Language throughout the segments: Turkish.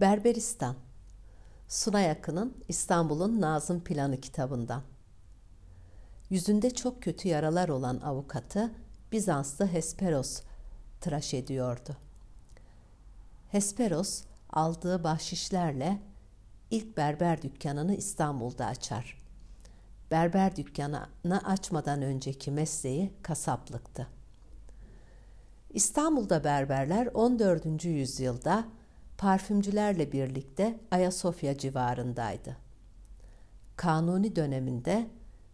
Berberistan Sunay Akın'ın İstanbul'un Nazım Planı kitabından. Yüzünde çok kötü yaralar olan avukatı Bizanslı Hesperos tıraş ediyordu. Hesperos aldığı bahşişlerle ilk berber dükkanını İstanbul'da açar. Berber dükkanını açmadan önceki mesleği kasaplıktı. İstanbul'da berberler 14. yüzyılda parfümcülerle birlikte Ayasofya civarındaydı. Kanuni döneminde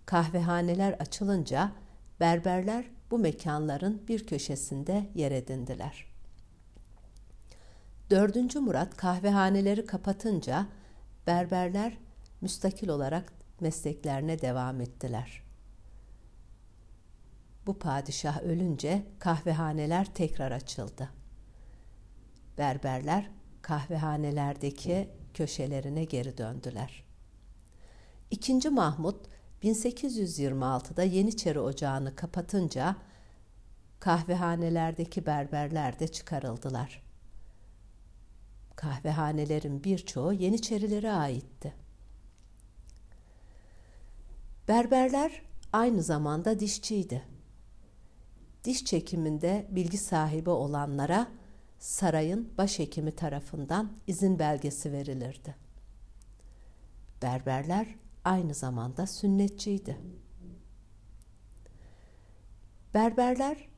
kahvehaneler açılınca berberler bu mekanların bir köşesinde yer edindiler. 4. Murat kahvehaneleri kapatınca berberler müstakil olarak mesleklerine devam ettiler. Bu padişah ölünce kahvehaneler tekrar açıldı. Berberler kahvehanelerdeki köşelerine geri döndüler. İkinci Mahmut 1826'da Yeniçeri Ocağı'nı kapatınca kahvehanelerdeki berberler de çıkarıldılar. Kahvehanelerin birçoğu Yeniçerilere aitti. Berberler aynı zamanda dişçiydi. Diş çekiminde bilgi sahibi olanlara sarayın başhekimi tarafından izin belgesi verilirdi. Berberler aynı zamanda sünnetçiydi. Berberler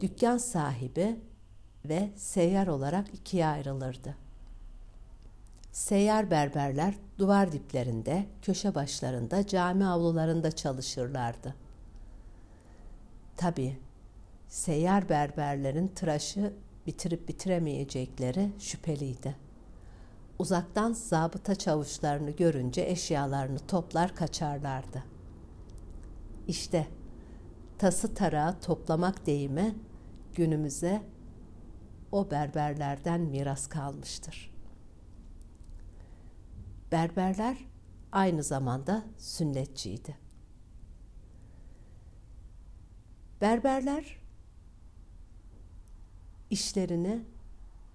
dükkan sahibi ve seyyar olarak ikiye ayrılırdı. Seyyar berberler duvar diplerinde, köşe başlarında, cami avlularında çalışırlardı. Tabi seyyar berberlerin tıraşı bitirip bitiremeyecekleri şüpheliydi. Uzaktan zabıta çavuşlarını görünce eşyalarını toplar kaçarlardı. İşte tası tarağı toplamak deyimi günümüze o berberlerden miras kalmıştır. Berberler aynı zamanda sünnetçiydi. Berberler işlerini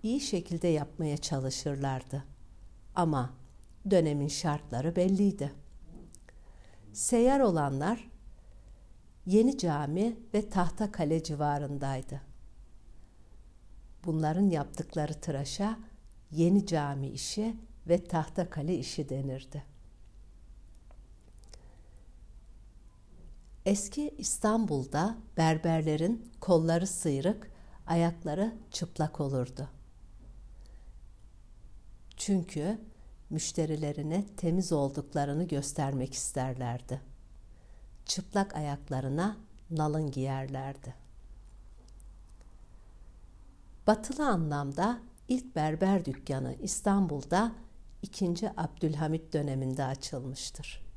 iyi şekilde yapmaya çalışırlardı. Ama dönemin şartları belliydi. Seyyar olanlar Yeni Cami ve Tahta Kale civarındaydı. Bunların yaptıkları tıraşa Yeni Cami işi ve Tahta Kale işi denirdi. Eski İstanbul'da berberlerin kolları sıyrık, ayakları çıplak olurdu. Çünkü müşterilerine temiz olduklarını göstermek isterlerdi. Çıplak ayaklarına nalın giyerlerdi. Batılı anlamda ilk berber dükkanı İstanbul'da 2. Abdülhamit döneminde açılmıştır.